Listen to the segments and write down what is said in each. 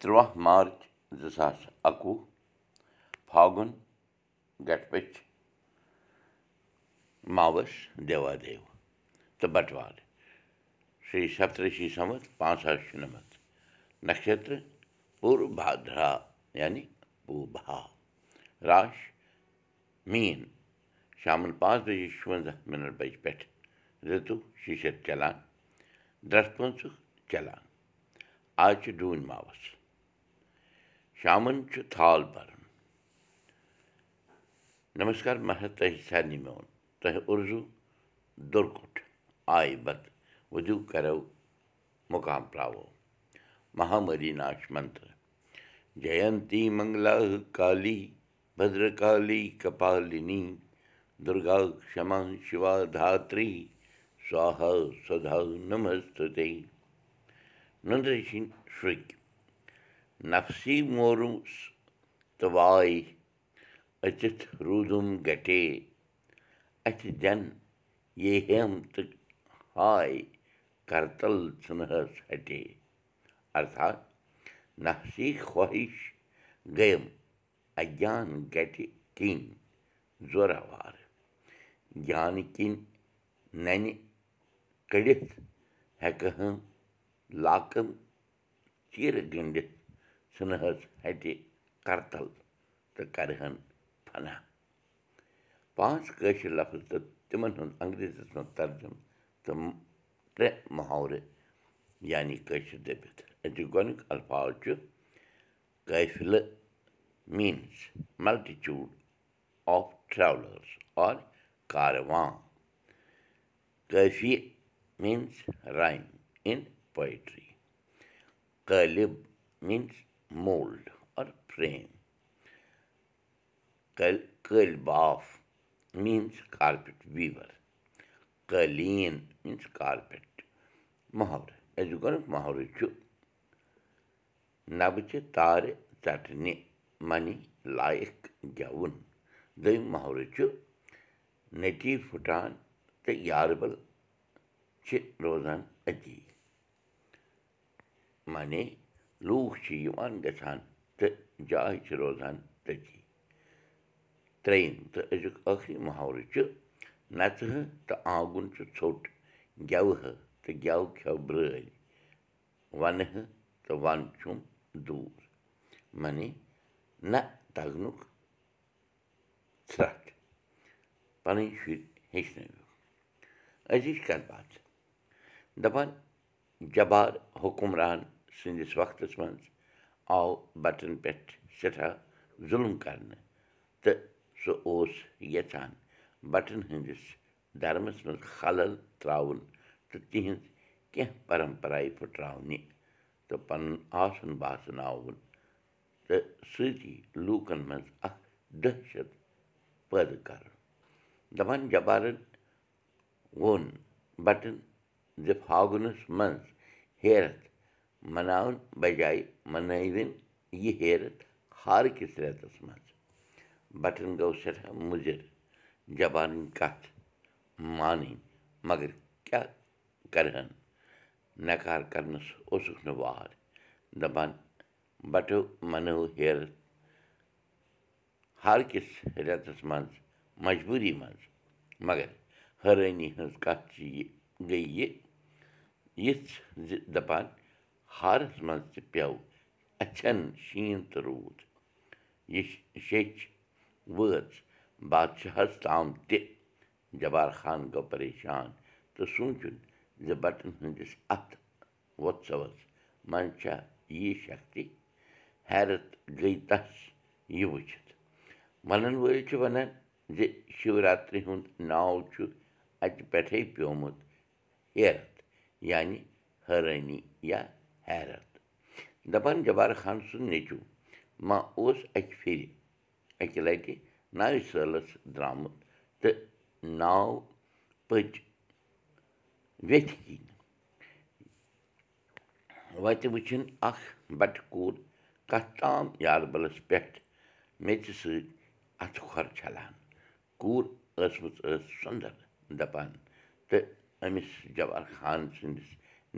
تُرٛواہ مارٕچ زٕ ساس اَکوُہ فاگُن گٹپٔچ ماوس دیوادیو تہٕ بٹوار شری سپترشی سمت پانٛژھ ساس شُنَمَتھ نَشتر پوٗرٕ بادرا یعنی پوٗبا راش میٖن شامَن پانٛژھ بجے شُوَنٛزاہ مِنٹ بجہِ پٮ۪ٹھ رِتُو شیٖشت چلان۔ ڈرٛس پٲنٛژٕ چلان۔ آز چھُ ڈوٗنۍ ماوس شامَن چھُ تھال بَرُن محت تۄہہِ سارنٕے میون تۄہہِ اُرزوٗ دُرکُٹھ آیہِ وُدوٗ کَرو مُقام ترٛاوو مہامری ناش منتر جینتی منگلا کالی بدرکالی کپالِنی دُرگا کما شِوا دھاتری سوہا سدا نمستے نُندرِ سِنٛدۍ شُرۍ نفسی مورُس تہٕ واے أژِتھ روٗدُم گٹے اَتھِ دٮ۪ن یے ہیم تہٕ ہاے کرتل ژھٕنہس ہٹے ارتھات نفسی خٲہِش گٔیم اجان گٹہِ کِنۍ زورٕوار جانہٕ کِنۍ ننہِ کٔڑِتھ ہٮ۪کہٕ ہن لاکَن چیٖرٕ گٔنٛڈِتھ ژھٕنہس ہٹہِ کرتل تہٕ کرٕہن فنا پانٛژھ کٲشِر لفظ تہٕ تِمن ہُنٛد انگریٖزیس منٛز ترجُم تہٕ ترٛےٚ محاورٕ یعنی کٲشِر دٔپِتھ أزیُک گۄڈنیُک الفاظ چھُ قٲفلہٕ means multitude of travellers or caravan کٲفی میٖنٕز رایِم اِن پویٹرٛی قٲلِب میٖنٕز مولڈ آر فرٛیم قٲلۍ باف میٖنٕز کارپٮ۪ٹ ویٖور۔ قٲلیٖن میٖنٕز کارپٮ۪ٹ محرٕ أزیُک محرٕ چھُ نبچہِ تارِ ژٹنہِ منی لایق گٮ۪وُن دوٚیِم محرٕ چھُ نٔٹی پھٕٹان تہٕ یاربل چھِ روزان أتی معنی لوٗکھ چھِ یِوان گژھان تہٕ جاے چھِ روزان تٔتی ترٛیٚیِم تہٕ أزیُک ٲخری محاورٕ چھُ نژٕہٕ تہٕ آنگُن چھُ ژھوٚٹ گٮ۪وہٕ تہٕ گٮ۪و کھٮ۪و برٛٲلۍ وَنہٕ تہٕ وَن چھُم دوٗر معنی نہ تَگنُک ژھرٛٹھ پَنٕنۍ شُرۍ ہیٚچھنٲوِو أزِچ کَتھ باتھ دَپان جبار حُکُمران سٕنٛدِس وقتَس منٛز آو بَٹَن پٮ۪ٹھ سٮ۪ٹھاہ ظُلم کَرنہٕ تہٕ سُہ اوس یَژھان بَٹَن ہٕنٛدِس دھرمَس منٛز خلل ترٛاوُن تہٕ تِہِنٛز کیٚنٛہہ پَرَمپراے پھٕٹراونہِ تہٕ پَنُن آسُن باسناوُن تہٕ سۭتی لوٗکَن منٛز اَکھ دٔہشت پٲدٕ کَرُن دَپان جبارَن ووٚن بَٹَن زِ فاگُنَس منٛز ہیرَتھ مَناوُن بَجاے مَنٲوِن یہِ ہیرَتھ ہارکِس رٮ۪تَس منٛز بَٹَن گوٚو سٮ۪ٹھاہ مُضِر جبانٕنۍ کَتھ مانٕنۍ مگر کیٛاہ کَرٕہَن نَکار کَرنَس اوسُکھ نہٕ وار دَپان بَٹو مَنٲو ہیرَتھ ہارکِس رٮ۪تَس منٛز مجبوٗری منٛز مگر حٲرٲنی ہٕنٛز کَتھ چھِ یہِ گٔے یہِ یِژھ زِ دَپان ہارَس منٛز تہِ پیٚو اَچھَن شیٖن تہٕ روٗد۔ یہِ شیٚچھ وٲژ بادشاہَس تام تہِ۔ جبار خان گوٚو پریشان تہٕ سوٗنٛچُن زِ بَٹَن ہٕنٛدِس اَتھ وۄتسَوَس منٛز چھا یی شکتی حیرت گٔے تَس یہِ وٕچھِتھ وَنَن وٲلۍ چھِ وَنان زِ شِوراتری ہُنٛد ناو چھُ اَتہِ پٮ۪ٹھَے پیومُت ہیرَتھ یعنی حٲرٲنی یا حیرت دَپان جبار خان سُنٛد نیٚچوٗ ما اوس اَکہِ پھِرِ اَکہِ لَٹہِ ناوِ سٲلَس درٛامُت تہٕ ناو پٔچ ویٚتھِ کِنۍ۔ وَتہِ وٕچھِنۍ اَکھ بَٹہٕ کوٗر کَتھ تام یاربَلَس پٮ۪ٹھ میٚژِ سۭتۍ اَتھٕ کھۄر چھَلان۔ کوٗر ٲسمٕژ ٲس سۄنٛدَر دَپان تہٕ أمِس جبار خان سٕنٛدِس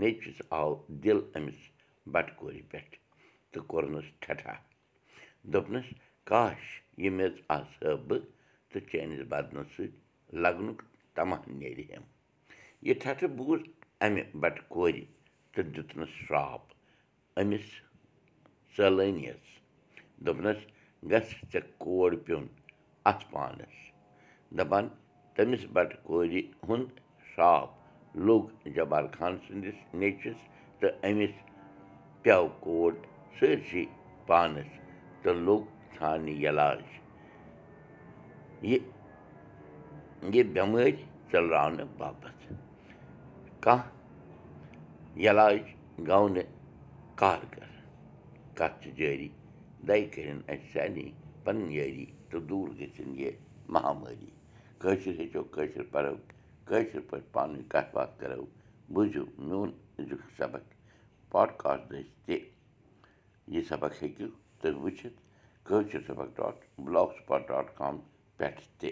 نیٚچوِس آو دِل أمِس بَٹہٕ کورِ پٮ۪ٹھ تہٕ کوٚرنَس ٹھٹھا دوٚپنَس کاش یہِ میٚژ آسہٕ ہا بہٕ تہٕ چٲنِس بَدنَس سۭتۍ لَگنُک تَماہ نیرِ ہٮ۪م یہِ ٹھٹھٕ بوٗز اَمہِ بَٹہٕ کورِ تہٕ دیُتنَس شرٛاپ أمِس سٲلٲنِیَس دوٚپنَس گژھِ ژےٚ کور پیوٚن اَتھ پانَس دَپان تٔمِس بَٹہٕ کورِ ہُنٛد شرٛاپ لوٚگ جبار خان سٕنٛدِس نیٚچوِس تہٕ أمِس پیٚو کوٹ سٲرسٕے پانَس تہٕ لوٚگ ژھانٛڈنہِ علاج یہِ یہِ بٮ۪مٲرۍ ژٔلراونہٕ باپَتھ کانٛہہ علاج گوٚو نہٕ کارگر کَتھ چھِ جٲری دَے کٔرِنۍ اَسہِ سارنٕے پَنٕنۍ یٲری تہٕ دوٗر گٔژھِنۍ یہِ مہامٲری کٲشِر ہیٚچھو کٲشِر پَرو کٲشِر پٲٹھۍ پانہٕ ؤنۍ کَتھ باتھ کَرو بوٗزِو میون أزیُک سبق پاڈکاسٹ دٔسۍ تہِ۔ یہِ سبق ہیٚکِو تُہۍ وٕچھِتھ کٲشِر سبق dot blogspot dot com پٮ۪ٹھ تہِ